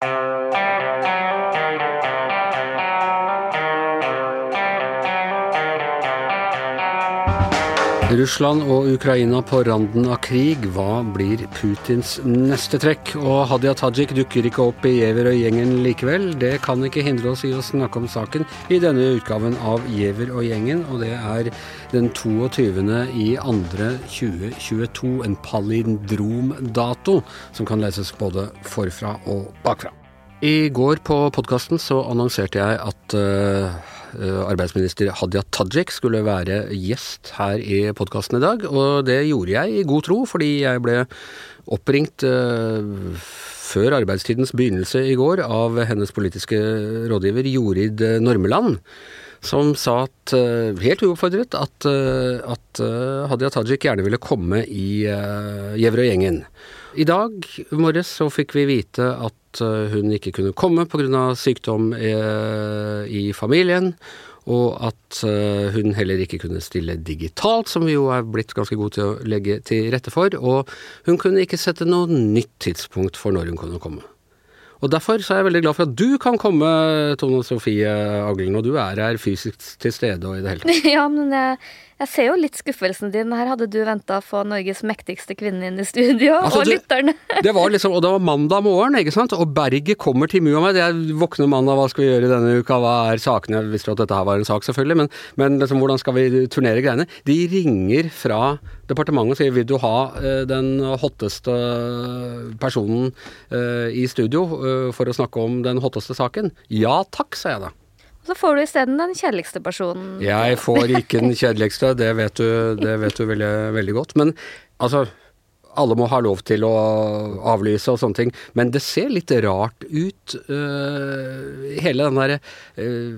Uh... Russland og Ukraina på randen av krig. Hva blir Putins neste trekk? Og Hadia Tajik dukker ikke opp i Giæver og gjengen likevel. Det kan ikke hindre oss i å snakke om saken i denne utgaven av Giæver og gjengen, og det er den 22. i 2. 2022. En palindromdato som kan leses både forfra og bakfra. I går på podkasten så annonserte jeg at uh, arbeidsminister Hadia Tajik skulle være gjest her i podkasten i dag, og det gjorde jeg i god tro, fordi jeg ble oppringt uh, før arbeidstidens begynnelse i går av hennes politiske rådgiver Jorid Normeland som sa at, helt uoppfordret, at, at Hadia Tajik gjerne ville komme i Gjevrøy-gjengen. I dag morges så fikk vi vite at hun ikke kunne komme pga. sykdom i, i familien, og at hun heller ikke kunne stille digitalt, som vi jo er blitt ganske gode til å legge til rette for, og hun kunne ikke sette noe nytt tidspunkt for når hun kunne komme. Og Derfor så er jeg veldig glad for at du kan komme, Tone Sofie Aglen, og du er her fysisk til stede og i det hele tatt. Ja, men jeg, jeg ser jo litt skuffelsen din. Her hadde du venta å få Norges mektigste kvinne inn i studio, altså, og lytterne. det var liksom, og det var mandag morgen, ikke sant, og berget kommer til Mu og meg. Jeg våkner mandag, hva skal vi gjøre denne uka, hva er sakene? Jeg visste at dette her var en sak, selvfølgelig, men, men liksom, hvordan skal vi turnere greiene? De ringer fra departementet og sier vil du ha uh, den hotteste personen uh, i studio uh, for å snakke om den hotteste saken? Ja takk, sa jeg da. Så får du isteden den kjedeligste personen. Jeg får ikke den kjedeligste, det vet du, det vet du veldig, veldig godt. Men altså alle må ha lov til å avlyse og sånne ting, men det ser litt rart ut, uh, hele den derre uh,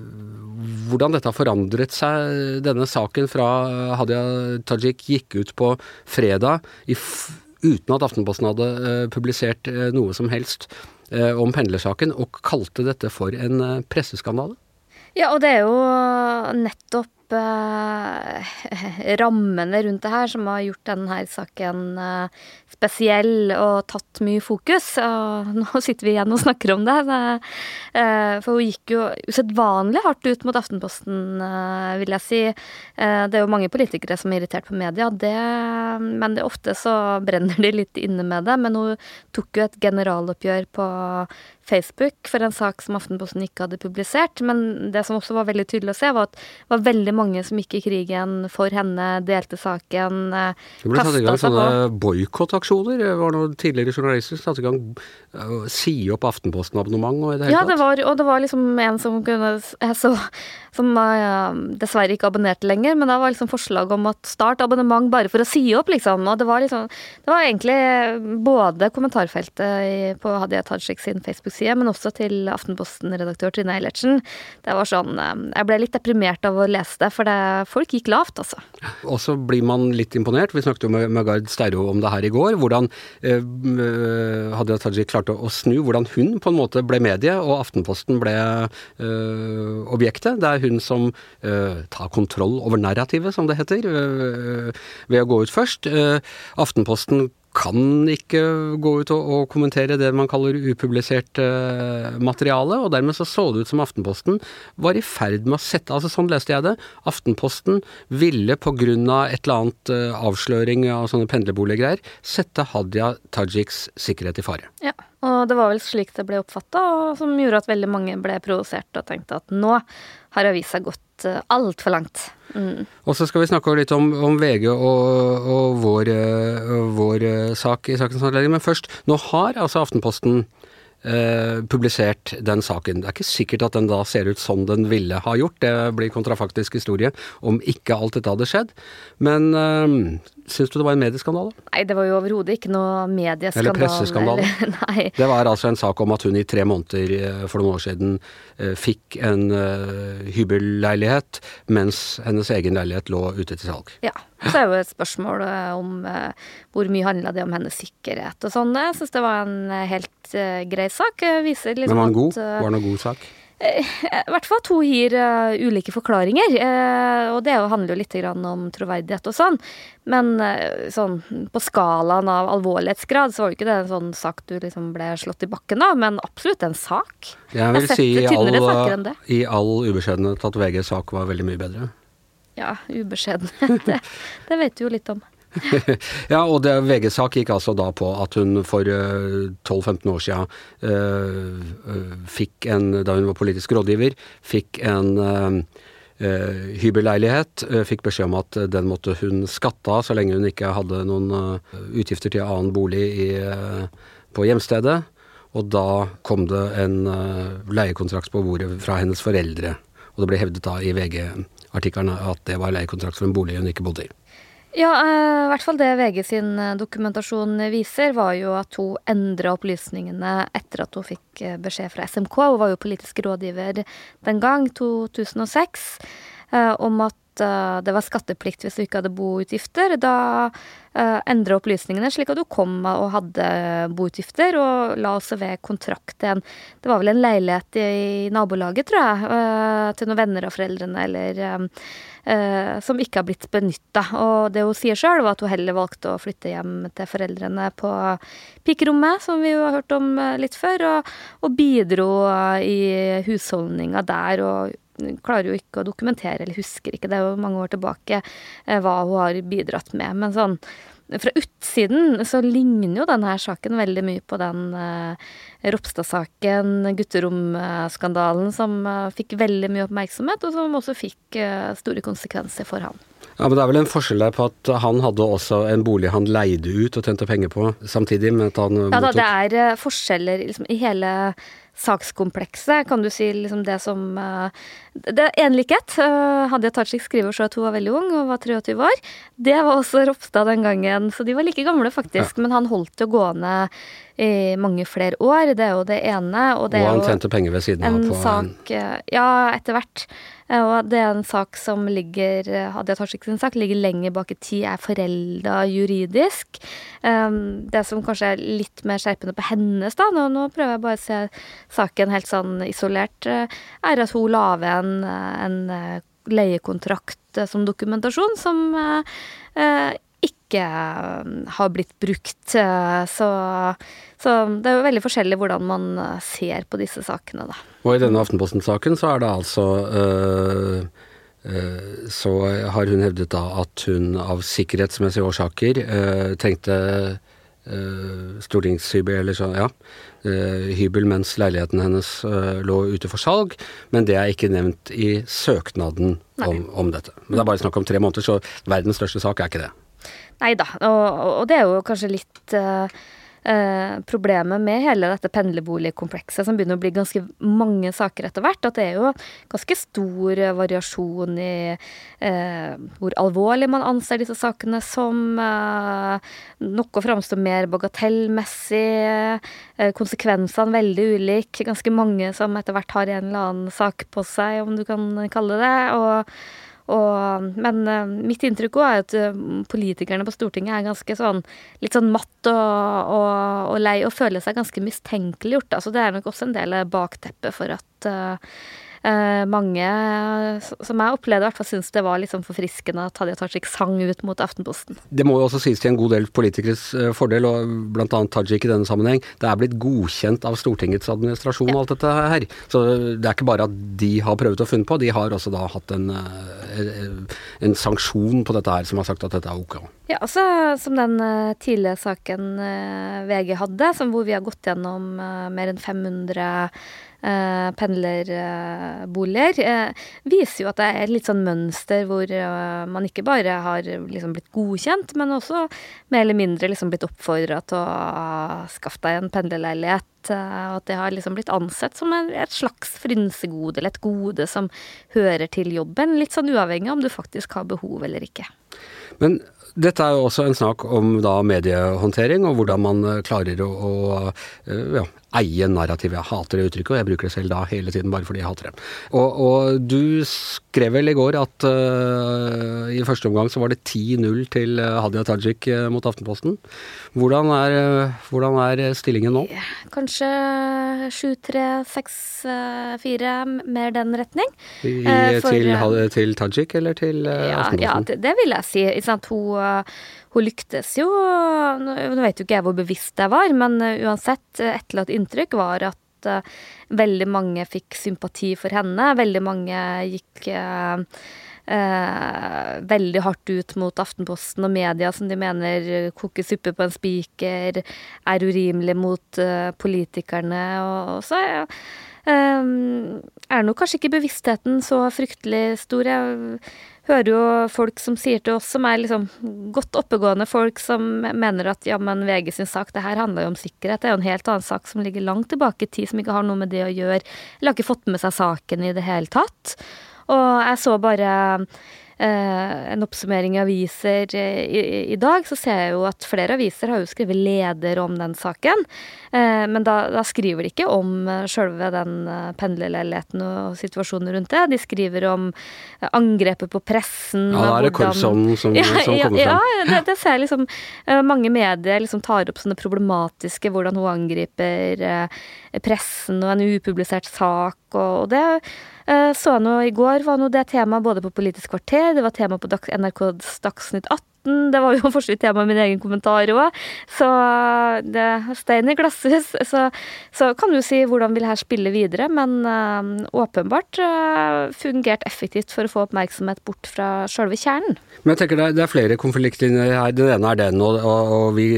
Hvordan dette har forandret seg, denne saken fra Hadia Tajik gikk ut på fredag uten at Aftenposten hadde uh, publisert noe som helst om pendlersaken, og kalte dette for en presseskandale. Ja, og det er jo nettopp rammene rundt det her som har gjort denne saken eh, spesiell og tatt mye fokus. Og nå sitter vi igjen og snakker om det. Eh, for hun gikk jo usedvanlig hardt ut mot Aftenposten, eh, vil jeg si. Eh, det er jo mange politikere som er irritert på media, det, men det ofte så brenner de litt inne med det. Men hun tok jo et generaloppgjør på Facebook for en sak som Aftenposten ikke hadde publisert. Men det som også var veldig tydelig å se, var at det var veldig mange som gikk i krigen for henne, delte saken. Eh, det ble satt i gang sånne boikottaksjoner. Det var noen tidligere journalister som satte i gang å si opp Aftenposten-abonnement og i det hele ja, tatt. Ja, og det var liksom en som kunne Jeg så som uh, dessverre ikke abonnerte lenger, men det var liksom forslag om at start abonnement bare for å si opp, liksom. Og det var liksom Det var egentlig både kommentarfeltet i, på Hadia Tajik sin Facebook-side, men også til Aftenposten-redaktør Trine Eilertsen. Det var sånn uh, Jeg ble litt deprimert av å lese det, for det, folk gikk lavt, altså. Og så blir man litt imponert. Vi snakket jo med, med Gard Steiro om det her i går. Hvordan eh, Hadia Tajik klarte å snu, hvordan hun på en måte ble medie, og Aftenposten ble objektet. Det er hun som eh, tar kontroll over narrativet, som det heter, uh, ved å gå ut først. Uh, Aftenposten kan ikke gå ut og, og, kommentere det man kaller upublisert uh, materiale, og dermed så så det ut som Aftenposten var i ferd med å sette Altså sånn leste jeg det. Aftenposten ville på grunn av et eller annet uh, avsløring av sånne pendlerboliggreier sette Hadia Tajiks sikkerhet i fare. Ja, og det var vel slik det ble oppfatta, og som gjorde at veldig mange ble provosert og tenkte at nå har avisa gått uh, altfor langt. Mm. Og så skal vi snakke litt om, om VG og, og vår, uh, vår uh, sak i sakens anledning. Men først, nå har altså Aftenposten eh, publisert den saken. Det er ikke sikkert at den da ser ut som den ville ha gjort. Det blir kontrafaktisk historie om ikke alt dette hadde skjedd. Men eh, syns du det var en medieskandale? Nei, det var jo overhodet ikke noe medieskandale. Eller presseskandale. Eller, det var altså en sak om at hun i tre måneder eh, for noen år siden eh, fikk en uh, hybelleilighet, mens hennes egen leilighet lå ute til salg. Ja. Så er jo et spørsmål om uh, hvor mye handla det om hennes sikkerhet og sånn. Jeg syns det var en helt uh, grei sak. Viser liksom Men var den god? Var det noen god sak? I hvert fall to gir uh, ulike forklaringer. Uh, og det handler jo litt om troverdighet og sånn. Men uh, sånn på skalaen av alvorlighetsgrad så var jo ikke det en sånn sak du liksom ble slått i bakken av, men absolutt en sak. Jeg vil si i all, i all ubeskjedenhet at VGs sak var veldig mye bedre. Ja, ubeskjedenhet. det, det vet du jo litt om. ja, og VGs sak gikk altså da på at hun for uh, eh, 12-15 år siden uh, fikk en, da hun var politisk rådgiver, fikk en hybelleilighet. Fikk beskjed om at den måtte hun skatte av så lenge hun ikke hadde noen utgifter til annen bolig i, på hjemstedet. Og da kom det en leiekontrakt på bordet fra hennes foreldre. Og det ble hevdet da i VG-artiklene at det var leiekontrakt for en bolig hun ikke bodde i. Ja, eh, i hvert fall det VG sin eh, dokumentasjon viser, var jo at hun endra opplysningene etter at hun fikk eh, beskjed fra SMK. Hun var jo politisk rådgiver den gang, 2006, om at det var skatteplikt hvis du ikke hadde boutgifter. Da endra opplysningene slik at du kom og hadde boutgifter, og la også ved kontrakt en Det var vel en leilighet i nabolaget, tror jeg, til noen venner av foreldrene, eller som ikke har blitt benytta. Og det hun sier sjøl, var at hun heller valgte å flytte hjem til foreldrene på pikerommet, som vi jo har hørt om litt før, og, og bidro i husholdninga der. og klarer jo ikke å dokumentere, eller husker ikke, det er jo mange år tilbake, eh, hva hun har bidratt med. Men sånn fra utsiden så ligner jo denne saken veldig mye på den uh, Ropstad-saken, gutteromskandalen, som uh, fikk veldig mye oppmerksomhet, og som også fikk uh, store konsekvenser for han. Ja, men Det er vel en forskjell der på at han hadde også en bolig han leide ut og tjente penger på samtidig med at han mottok Ja da, det er forskjeller liksom, i hele sakskomplekset, kan du si liksom det som uh, Det er én likhet. Uh, Hadia Tajik skriver så at hun var veldig ung og var 23 år. Det var også Ropstad den gangen, så de var like gamle, faktisk. Ja. Men han holdt det gående i mange flere år. Det er jo det ene. Og, det og han tjente penger ved siden av på sak, eh, Ja, etter hvert. Og det er en sak som ligger Hadia Tajik sin sak ligger lenger bak i tid, er forelda juridisk. Det som kanskje er litt mer skjerpende på hennes, da, nå, nå, prøver jeg bare å se saken helt sånn isolert, eh, er at hun la ved en, en eh, leiekontrakt som dokumentasjon som ikke har blitt brukt. Så, så, det er jo veldig forskjellig hvordan man ser på disse sakene, da. Og i denne Aftenposten-saken så er det altså øh, Så har hun hevdet da at hun av sikkerhetsmessige årsaker trengte stortingshybel, eller sånn, ja, hybel mens leiligheten hennes lå ute for salg, men det er ikke nevnt i søknaden om, om, dette. Men det er bare snakk om tre måneder, så verdens største sak er ikke det. Nei da, og, og, det er jo kanskje litt uh, uh, problemet med hele dette pendlerboligkomplekset, som begynner å bli ganske mange saker etter hvert, at det er jo ganske stor variasjon i eh, hvor alvorlig man anser disse sakene som. noe framstår mer bagatellmessig, konsekvensene veldig ulike. Ganske mange som etter hvert har en eller annen sak på seg, om du kan kalle det. og og, men uh, mitt inntrykk òg er at uh, politikerne på Stortinget er ganske sånn litt sånn matt og, og, og lei og føler seg ganske mistenkeliggjort. Altså det er nok også en del bakteppe for at uh, eh, mange som jeg opplevde, i hvert fall syntes det var litt sånn forfriskende at Hadia Tajik sang ut mot Aftenposten. Det må jo også sies til en god del politikeres eh, fordel, og bl.a. Tajik i denne sammenheng. Det er blitt godkjent av Stortingets administrasjon og alt dette her. Så det er ikke bare at de har prøvd å funne på, de har også da hatt en, eh, en sanksjon på dette her som har sagt at dette er ok. Ja, altså som den uh, tidligere saken uh, VG hadde, hvor vi har gått gjennom mer enn 500 Uh, pendlerboliger, uh, viser jo at det er et litt sånn mønster hvor uh, man ikke bare har liksom blitt godkjent, men også mer eller mindre liksom blitt oppfordra til å skaffe deg en pendlerleilighet. Eh, og at det har liksom blitt ansett som et slags frynsegode, eller et gode som hører til jobben. Litt sånn uavhengig om du faktisk har behov eller ikke. Men dette er jo også en snakk om da mediehåndtering, og hvordan man eh, klarer å, å eh, ja, eie narrativet. Jeg hater det uttrykket, og jeg bruker det selv da hele tiden bare fordi jeg hater det. Og, og du skrev vel i går at uh, i første omgang så var det 10-0 til Hadia Tajik mot Aftenposten. Hvordan er, hvordan er stillingen nå? Kanskje 7-3, 6-4, mer den retning. I, For, til, til, Tajik eller til Aftenposten? Ja, det, vil jeg si. Hun, hun lyktes jo Nå vet jo ikke jeg hvor bevisst jeg var, men uansett, etterlatt inntrykk var at uh, veldig mange fikk sympati for henne. Veldig mange gikk uh, uh, veldig hardt ut mot Aftenposten og media, som de mener koker suppe på en spiker, er urimelig mot politikerne. Og, og så um, er nok kanskje ikke bevisstheten så fryktelig stor. Jeg hører jo folk som sier til oss, som er liksom godt oppegående folk, som mener at ja, men VG sin sak, det her handler jo om sikkerhet. Det er jo en helt annen sak som ligger langt tilbake i tid, som ikke har noe med det å gjøre. Eller har ikke fått med seg saken i det hele tatt. Og jeg så bare en oppsummering av aviser eh, i, i, dag, så ser jeg jo at flere aviser har jo skrevet leder om den saken. Eh, men da, da, skriver de ikke om sjølve den pendlerleiligheten og situasjonen rundt det. De skriver om angrepet på pressen. Ja, da er det korpsånden som, ja, som kommer fram. Ja, det, det ser jeg liksom Mange medier liksom tar opp sånne problematiske hvordan hun angriper pressen og en upublisert sak, og, og det Eh, så nå i går var nå det tema både på Politisk kvarter, det var tema på NRKs Dagsnytt 18. Det var jo for så vidt tema i min egen kommentar òg. Så det er stein i glasshus. Så, så, kan du si hvordan vil her spille videre, men øh, åpenbart øh, fungert effektivt for å få oppmerksomhet bort fra sjølve kjernen. Men jeg tenker det er, det er flere konfliktlinjer her. Den ene er den, og, og, og vi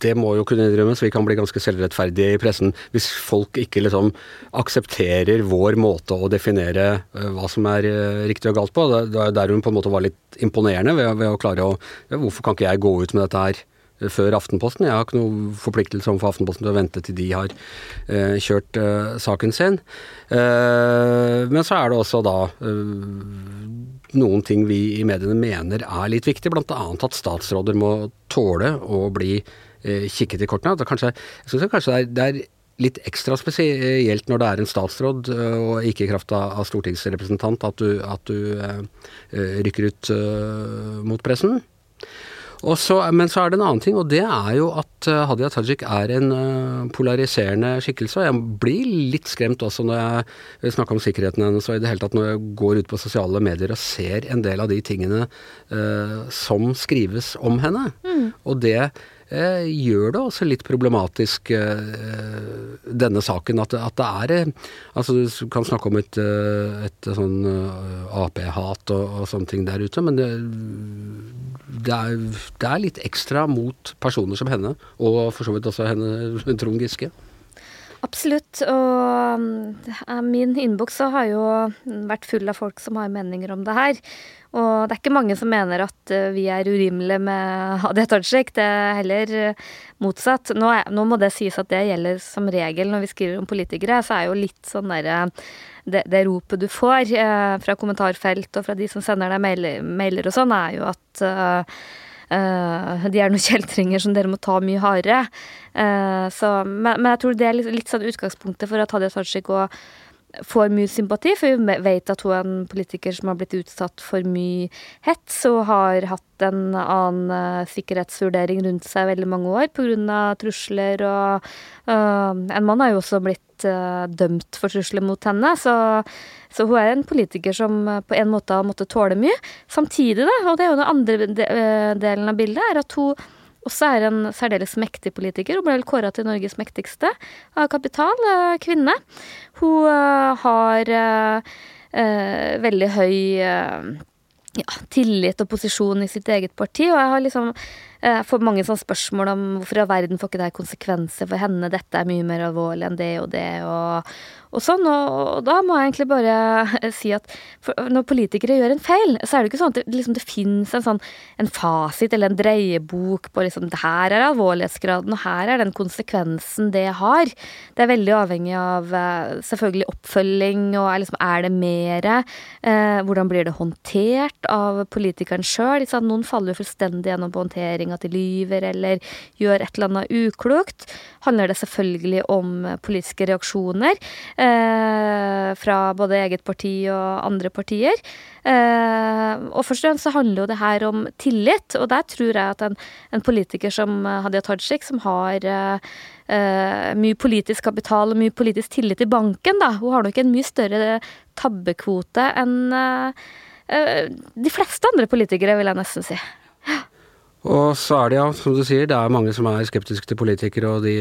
det må jo kunne innrømmes. Vi kan bli ganske selvrettferdige i pressen hvis folk ikke liksom aksepterer vår måte å definere hva som er riktig og galt på. Det er der hun på en måte var litt imponerende ved, ved å klare å Hvorfor kan ikke jeg gå ut med dette her? Eh, før Aftenposten. Jeg har ikke noen forpliktelse overfor Aftenposten til å vente til de har eh, kjørt eh, saken sin. Eh, men så er det også da noen ting vi i mediene mener er litt viktig, bl.a. at statsråder må tåle å bli Eh, kikket i kortene. At kanskje, jeg synes kanskje det er, det er litt ekstra spesielt når det er en statsråd eh, og ikke i kraft av stortingsrepresentant at du, at du rykker ut mot pressen. Så, men så er det en annen ting, og det er jo at Hadia Tajik er en uh, polariserende skikkelse. Og jeg blir litt skremt også når jeg snakker om sikkerheten hennes, og i det hele tatt når jeg går ut på sosiale medier og ser en del av de tingene som skrives om henne. Mm. Og det Eh, gjør det også litt problematisk, eh, denne saken. At, at det er eh, Altså, du kan snakke om et, et sånn Ap-hat og, og, sånne ting der ute, men det, det, er, det, er, litt ekstra mot personer som henne, og for så vidt også henne, Trond Giske. Absolutt. Og min innboks har jo vært full av folk som har meninger om det her. Og det er ikke mange som mener at eh, vi er urimelige med Hadia Tajik. Det er heller eh, motsatt. Nå, er, nå, må det sies at det gjelder som regel når vi skriver om politikere. Så er jo litt sånn derre det, det, ropet du får eh, fra kommentarfelt og fra de som sender deg mailer, mailer og sånn, er jo at uh, uh, de er noen kjeltringer som dere må ta mye hardere. Uh, så, men, men, jeg tror det er litt, litt sånn utgangspunktet for at Hadia Tajik får mye sympati, for vi vet at hun er en politiker som har blitt utsatt for mye hets og har hatt en annen uh, sikkerhetsvurdering rundt seg veldig mange år pga. trusler og uh, En mann har jo også blitt uh, dømt for trusler mot henne, så, så, hun er en politiker som på en måte har måttet tåle mye. Samtidig, da, og det er jo den andre de, delen av bildet, er at hun også er en særdeles mektig politiker. Hun ble vel kåra til Norges mektigste av kapital. Eh, kvinne. Hun eh, har eh, veldig høy ja, tillit og posisjon i sitt eget parti, og jeg har liksom jeg får mange sånne spørsmål om hvorfor i all verden får ikke det konsekvenser for henne, dette er mye mer alvorlig enn det og det, og, og sånn. Og, da må jeg egentlig bare si at når politikere gjør en feil, så er det ikke sånn at det, liksom, det fins en sånn en fasit eller en dreiebok på liksom her er alvorlighetsgraden, og her er den konsekvensen det har. Det er veldig avhengig av eh, selvfølgelig oppfølging, og er, liksom, er det mere? Eh, hvordan blir det håndtert av politikeren sjøl? Noen faller jo fullstendig gjennom på håndtering regjeringa til lyver eller gjør et eller annet uklokt, handler det selvfølgelig om politiske reaksjoner eh, fra både eget parti og andre partier. Eh, og først og fremst så handler jo det her om tillit, og der tror jeg at en, en politiker som Hadia Tajik, som har eh, uh, mye politisk kapital og mye politisk tillit i banken, da. Hun har nok en mye større tabbekvote enn uh, uh, de fleste andre politikere, vil jeg nesten si. Og så er det ja, som du sier, det er mange som er skeptiske til politikere, og de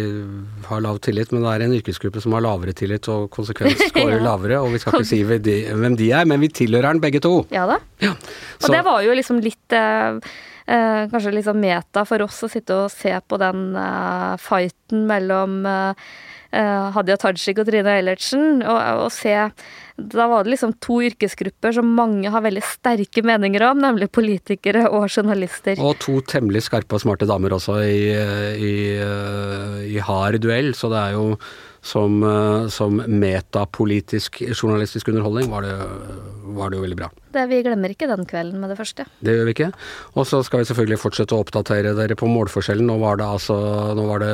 har lav tillit, men det er en yrkesgruppe som har lavere tillit og konsekvens går ja. lavere, og vi skal ikke si hvem de er, men vi tilhører den begge to. Ja da. Ja. Og det var jo liksom litt eh, eh, kanskje sånn meta for oss å sitte og se på den eh, fighten mellom eh Hadia Tajik og Trine Eilertsen, og, og, se Da var det liksom to yrkesgrupper som mange har veldig sterke meninger om, nemlig politikere og journalister. Og to temmelig skarpe og smarte damer også i, i, i hard duell, så det er jo som, eh, som metapolitisk journalistisk underholdning, var det, var det jo veldig bra. Det, vi glemmer ikke den kvelden med det første. Det gjør vi ikke. Og så skal vi selvfølgelig fortsette å oppdatere dere på målforskjellen. Nå var det altså nå var det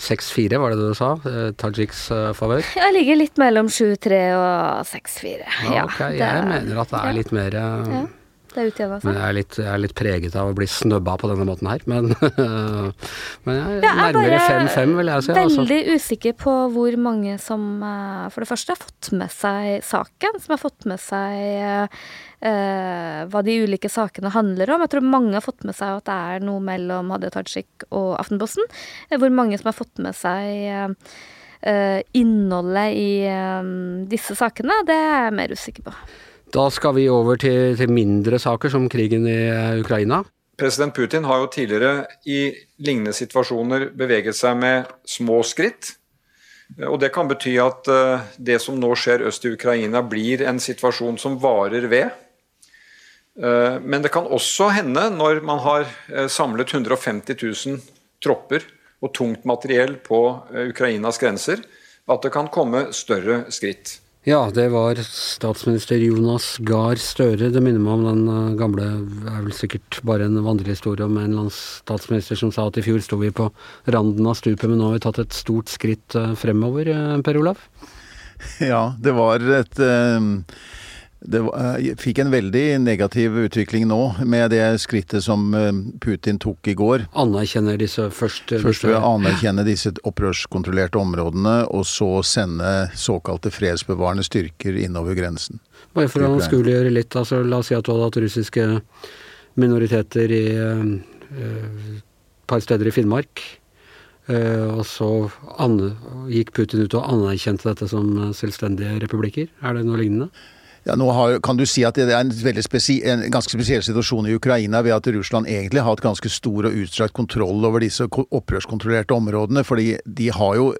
6-4, var det det du sa? Eh, Tajiks uh, favør? Jeg ligger litt mellom 7-3 og 6-4. Ja, ok. Det, jeg mener at det er litt mer ja. Det utjevna seg. Men jeg er, jeg er, litt, preget av å bli snøbba på denne måten her. Men, men jeg er ja, nærmere 5-5, vil jeg si. Altså. Veldig altså. usikker på hvor mange som eh, for det første har fått med seg saken, som har fått med seg uh, hva de ulike sakene handler om. Jeg tror mange har fått med seg at det er noe mellom Hadia Tajik og Aftenposten. Hvor mange som har fått med seg uh, innholdet i um, disse sakene, det er jeg mer usikker på. Da skal vi over til, til mindre saker, som krigen i eh, Ukraina. President Putin har jo tidligere i lignende situasjoner beveget seg med små skritt. Og Det kan bety at eh, det som nå skjer øst i Ukraina, blir en situasjon som varer ved. Eh, men det kan også hende, når man har samlet 150 000 tropper og tungt materiell på Ukrainas grenser, at det kan komme større skritt. Ja, det var statsminister Jonas Gahr Støre. Det minner meg om den eh, gamle er vel sikkert bare en vandrehistorie om en eller statsminister som sa at i fjor sto vi på randen av stupet, men nå har vi tatt et stort skritt eh, fremover, eh, Per Olav? Ja, det var et det eh, fikk en veldig negativ utvikling nå, med det skrittet som eh, Putin tok i går. Anerkjenner disse først? Først ved å anerkjenne disse opprørskontrollerte områdene, og så sende såkalte fredsbevarende styrker innover grensen. Bare for å anskueliggjøre litt, altså la oss si at du hadde hatt russiske minoriteter i et uh, par steder i Finnmark. Uh, og så gikk Putin ut og anerkjente dette som selvstendige republikker. Er det noe lignende? Ja, nå har, kan du si at det er en, en, ganske spesiell situasjon i Ukraina ved at Russland egentlig har hatt ganske stor og utstrakt kontroll over disse opprørskontrollerte områdene. fordi de har jo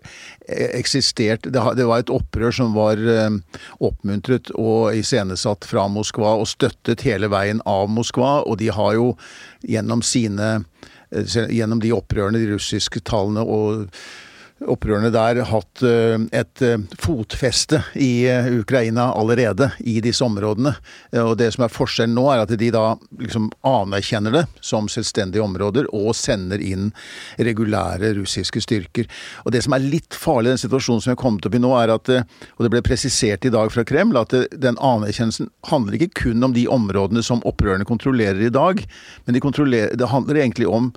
eh, eksistert Det, var et opprør som var eh, oppmuntret og iscenesatt fra Moskva og støttet hele veien av Moskva. Og de har jo gjennom sine eh, Gjennom de opprørene, de russiske tallene og opprørerne der hatt eh, et eh, fotfeste i eh, Ukraina allerede, i disse områdene. Og det som er forskjellen nå, er at de da liksom anerkjenner det som selvstendige områder, og sender inn regulære russiske styrker. Og det som er litt farlig i den situasjonen som vi har kommet opp i nå, er at, og det ble presisert i dag fra Kreml, at den anerkjennelsen handler ikke kun om de områdene som opprørerne kontrollerer i dag, men de det handler egentlig om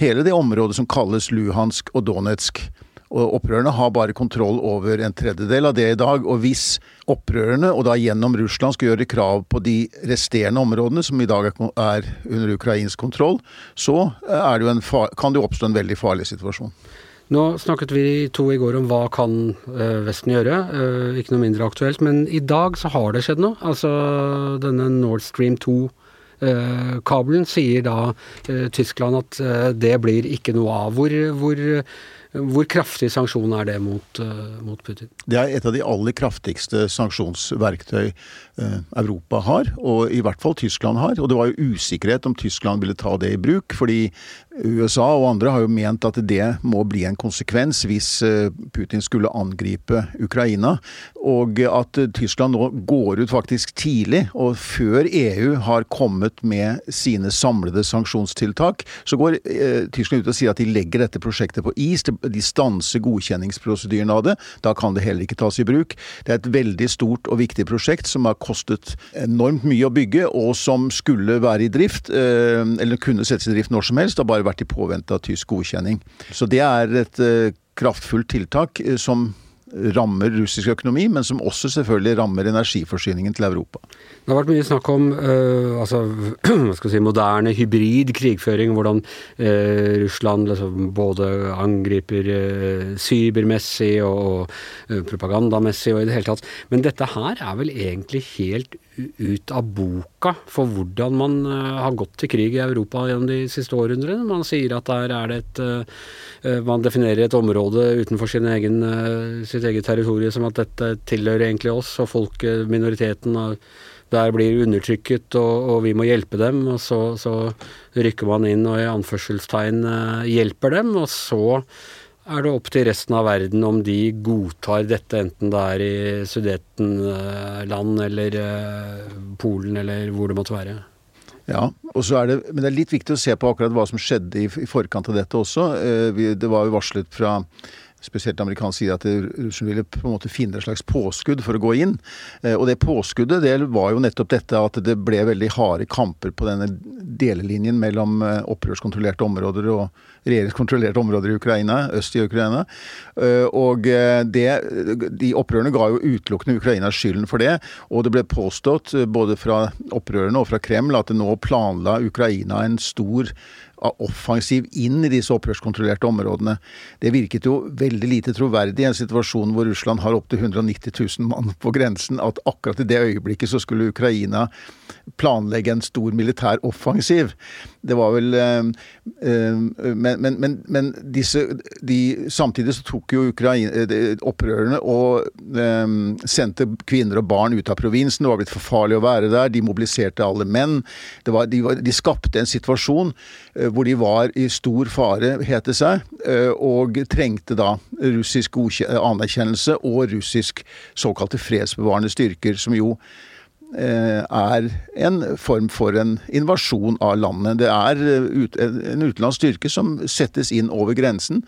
hele det området som kalles Luhansk og Donetsk. Og opprørerne har bare kontroll over en tredjedel av det i dag. Og hvis opprørerne, og da gjennom Russland, skal gjøre krav på de resterende områdene, som i dag er under ukrainsk kontroll, så det kan det oppstå en veldig farlig situasjon. Nå snakket vi to i går om hva kan eh, Vesten gjøre, eh, ikke noe mindre aktuelt. Men i dag så har det skjedd noe. Altså denne Nord Stream 2-kabelen eh, sier da Tyskland at det blir ikke noe av. Hvor, hvor hvor kraftig sanksjon er det mot, uh, mot, Putin? Det er et av de aller kraftigste sanksjonsverktøy uh, Europa har, og i hvert fall Tyskland har. Og det var jo usikkerhet om Tyskland ville ta det i bruk, fordi USA og andre har jo ment at det må bli en konsekvens hvis eh, Putin skulle angripe Ukraina. Og at Tyskland nå går ut faktisk tidlig, og før EU har kommet med sine samlede sanksjonstiltak, så går eh, Tyskland ut og sier at de legger dette prosjektet på is. De stanser godkjenningsprosedyren av det. Da kan det heller ikke tas i bruk. Det er et veldig stort og viktig prosjekt som har kostet enormt mye å bygge, og som skulle være i drift, eh, eller kunne settes i drift når som helst. Det har bare vært i påvente av tysk godkjenning. Så det er et eh, kraftfullt tiltak eh, som rammer russisk økonomi, men som også selvfølgelig rammer energiforsyningen til Europa. Det har vært mye snakk om uh, altså, si, moderne hybrid krigføring, hvordan uh, Russland liksom, både angriper uh, cybermessig og, og propagandamessig og i det hele tatt. Men dette her er vel egentlig helt ut av boka for hvordan man uh, har gått til krig i Europa gjennom de siste århundrene. Man sier at der er det et uh, Man definerer et område utenfor sin egen, sitt eget territorium som at dette tilhører egentlig oss, og folk, minoriteten, der blir undertrykket, og, og, vi må hjelpe dem. Og så, så rykker man inn og i anførselstegn hjelper dem, og så er det opp til resten av verden om de godtar dette, enten det er i Sudetenland eller eh, Polen eller hvor det måtte være. Ja, det, men det er litt viktig å se på akkurat hva som skjedde i, forkant av dette også. Eh, det var jo varslet fra spesielt amerikansk side at Russland ville på en måte finne et slags påskudd for å gå inn. Eh, og det påskuddet det var jo nettopp dette at det ble veldig harde kamper på denne delelinjen mellom eh, opprørskontrollerte områder og regjeringskontrollerte områder i Ukraina, øst i Ukraina. Eh, og det, de opprørerne ga jo utelukkende Ukraina skylden for det. Og det ble påstått både fra opprørerne og fra Kreml at det nå planla Ukraina en stor offensiv inn i disse opprørskontrollerte områdene. Det virket jo veldig lite troverdig i en situasjon hvor Russland har opptil 190 000 mann på grensen, at akkurat i det øyeblikket så skulle Ukraina planlegge en stor militær offensiv. Det var vel øh, øh, Men, men, men, men disse, de, samtidig så tok jo Ukraina, opprørerne og sendte kvinner og barn ut av provinsen. Det var blitt for farlig å være der. De mobiliserte alle menn. Var, de, var, de, skapte en situasjon hvor de var i stor fare, het det seg, og trengte da russisk anerkjennelse og russisk såkalte fredsbevarende styrker, som jo Eh, er en form for en invasjon av landet. Det er eh, en utenlandsk styrke som settes inn over grensen.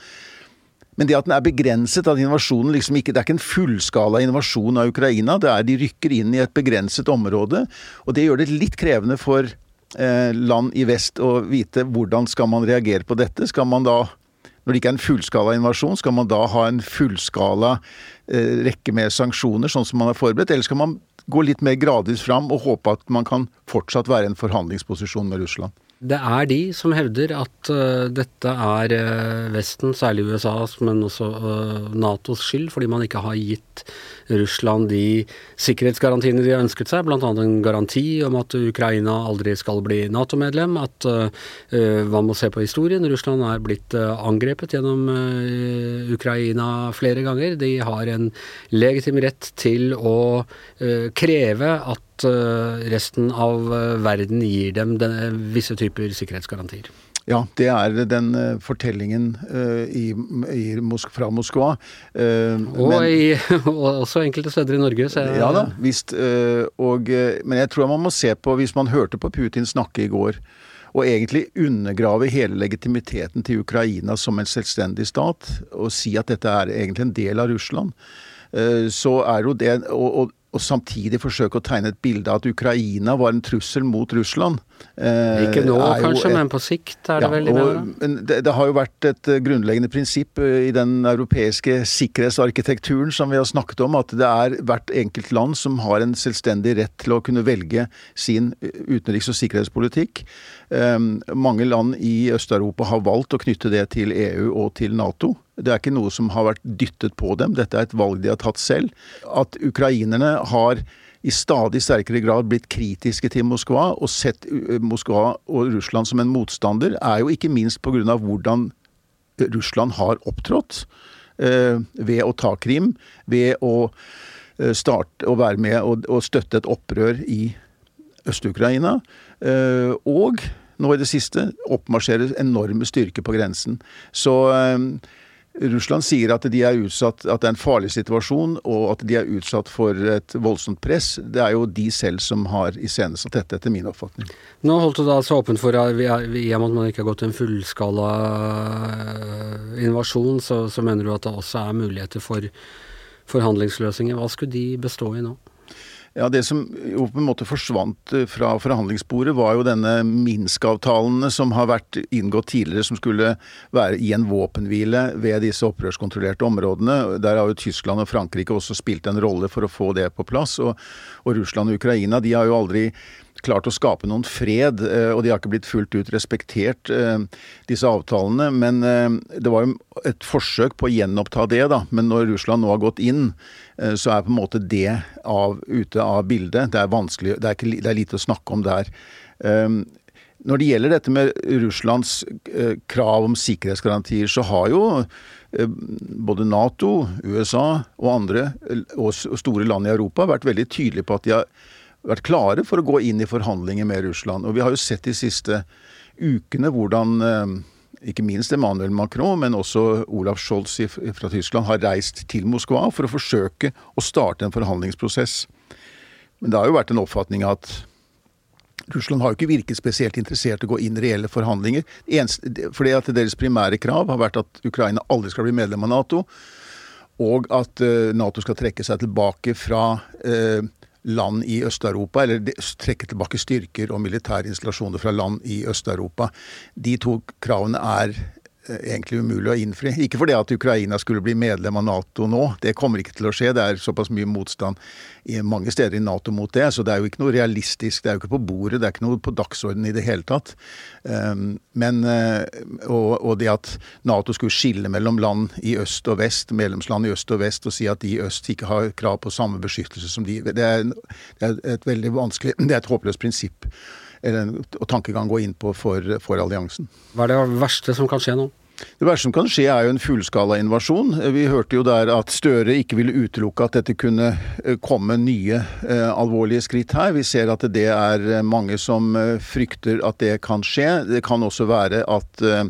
Men det at den er begrenset, at invasjonen liksom ikke, det er ikke en fullskala invasjon av Ukraina. det er De rykker inn i et begrenset område. Og det gjør det litt krevende for eh, land i vest å vite hvordan skal man reagere på dette. Skal man da, når det ikke er en fullskala invasjon, skal man da ha en fullskala eh, rekke med sanksjoner, sånn som man har forberedt? Eller skal man gå litt mer gradvis fram og håpe at man kan fortsatt være i en forhandlingsposisjon med Russland. Det er de som hevder at uh, dette er uh, Vesten, særlig USAs, men også uh, Natos skyld, fordi man ikke har gitt Russland de sikkerhetsgarantiene de har ønsket seg, bl.a. en garanti om at Ukraina aldri skal bli Nato-medlem, at man må se på historien. Russland er blitt angrepet gjennom Ukraina flere ganger. De har en legitim rett til å kreve at Eh, resten av eh, verden gir dem visse typer sikkerhetsgarantier. Ja, det er den uh, fortellingen uh, i, i Mosk fra Moskva. Uh, og, men, i, og, også enkelte steder i Norge. Jeg, ja da, visst. Og, men jeg tror man må se på, hvis man hørte på Putin snakke i går, og egentlig undergrave hele legitimiteten til Ukraina som en selvstendig stat, og si at dette er egentlig en del av Russland, så er jo det og, og og samtidig forsøke å tegne et bilde av at Ukraina var en trussel mot Russland. Eh, Ikke nå kanskje, et, men på sikt er det ja, veldig og, det, det, har jo vært et eh, grunnleggende prinsipp eh, i den europeiske sikkerhetsarkitekturen som vi har snakket om, at det er hvert enkelt land som har en selvstendig rett til å kunne velge sin utenriks- og sikkerhetspolitikk. Eh, mange land i Øst-Europa har valgt å knytte det til EU og til Nato. Det er ikke noe som har vært dyttet på dem, dette er et valg de har tatt selv. At ukrainerne har i stadig sterkere grad blitt kritiske til Moskva og sett Moskva og Russland som en motstander, er jo ikke minst pga. hvordan Russland har opptrådt eh, ved å ta Krim, ved å eh, starte å være med og, og støtte et opprør i Øst-Ukraina, eh, og nå i det siste oppmarsjerer enorme styrker på grensen. Så eh, Russland sier at de er utsatt, at det er en farlig situasjon, og at de er utsatt for et voldsomt press. Det er jo de selv som har iscenesatt dette, etter min oppfatning. Nå holdt du da altså åpent for, i og med at man ikke har gått en fullskala eh, invasjon, så, så mener du at det også er muligheter for forhandlingsløsninger. Hva skulle de bestå i nå? Ja, Det som jo på en måte forsvant eh, fra forhandlingsbordet, var jo denne Minsk-avtalene som har vært inngått tidligere, som skulle være i en våpenhvile ved disse opprørskontrollerte områdene. Der har jo Tyskland og Frankrike også spilt en rolle for å få det på plass. Og, og Russland og Ukraina de har jo aldri klart å skape noen fred, eh, og de har ikke blitt fullt ut respektert, eh, disse avtalene. Men eh, det var jo et forsøk på å gjenoppta det, da. Men når Russland nå har gått inn, så er på en måte det av, ute av bildet. Det er vanskelig, det er, ikke, det er lite å snakke om der. Når det gjelder dette med Russlands krav om sikkerhetsgarantier, så har jo både Nato, USA og andre og store land i Europa vært veldig tydelige på at de har vært klare for å gå inn i forhandlinger med Russland. Og vi har jo sett de siste ukene hvordan eh, ikke minst Emmanuel Macron, men også Olaf Scholz fra Tyskland har reist til Moskva for å forsøke å starte en forhandlingsprosess. Men det har jo vært en oppfatning at Russland har jo ikke virket spesielt interessert i å gå inn i reelle forhandlinger. Fordi at deres primære krav har vært at Ukraina aldri skal bli medlem av Nato, og at eh, Nato skal trekke seg tilbake fra eh, land i Øst-Europa, eller trekke tilbake styrker og militære installasjoner fra land i Øst-Europa. De to kravene er egentlig umulig å innfri. Ikke fordi at Ukraina skulle bli medlem av Nato nå, det kommer ikke til å skje. Det er såpass mye motstand i mange steder i Nato mot det. Så det er jo ikke noe realistisk. Det er jo ikke på bordet, det er ikke noe på dagsordenen i det hele tatt. Ehm, men, eh, og, og det at Nato skulle skille mellom land i øst og vest, medlemsland i øst og vest, og si at de i øst ikke har krav på samme beskyttelse som de, det er, det er et veldig vanskelig Det er et håpløst prinsipp og tankegang gå inn på for, for alliansen. Hva er det verste som kan skje nå? Det verste som kan skje er jo en fullskala invasjon. Vi hørte jo der at Støre ikke ville utelukke at dette kunne eh, komme nye eh, alvorlige skritt her. Vi ser at det er eh, mange som eh, frykter at det kan skje. Det kan også være at eh,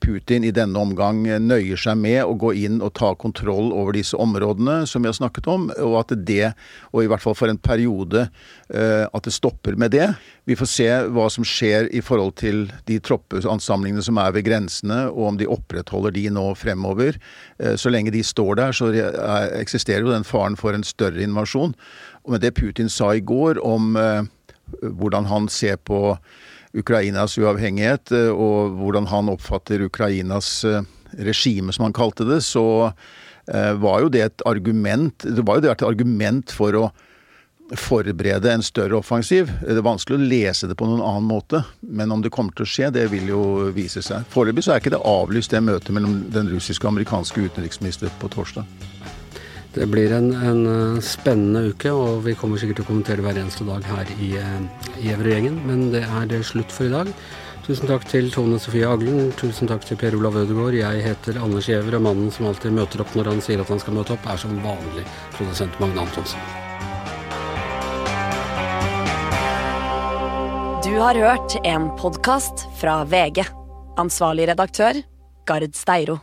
Putin i denne omgang nøyer seg med å gå inn og ta kontroll over disse områdene som vi har snakket om, og at det, og i hvert fall for en periode, eh, at det stopper med det. Vi får se hva som skjer i forhold til de troppeansamlingene som er ved grensene, og om de opprettholder de nå fremover. Eh, så lenge de står der, så eksisterer jo den faren for en større invasjon. Med det Putin sa i går om eh, hvordan han ser på Ukrainas uavhengighet, eh, og hvordan han oppfatter Ukrainas eh, regime, som han kalte det, så eh, var jo det et argument Det var jo det et argument for å forberede en større offensiv. Det er vanskelig å lese det på noen annen måte, men om det kommer til å skje, det vil jo vise seg. Foreløpig så er ikke det avlyst, det møtet mellom den russiske og amerikanske utenriksminister på torsdag. Det blir en, en, eh, spennende uke, og vi kommer sikkert til å kommentere hver eneste dag her i, eh, i Evrøy-gjengen. Men det er det slutt for i dag. Tusen takk til Tone Sofie Aglen. Tusen takk til Per Olav Ødegaard. Jeg heter Anders Giæver, og mannen som alltid møter opp når han sier at han skal møte opp, er som vanlig produsent Magne Antonsen. Du har hørt en podkast fra VG. Ansvarlig redaktør, Gard Steiro.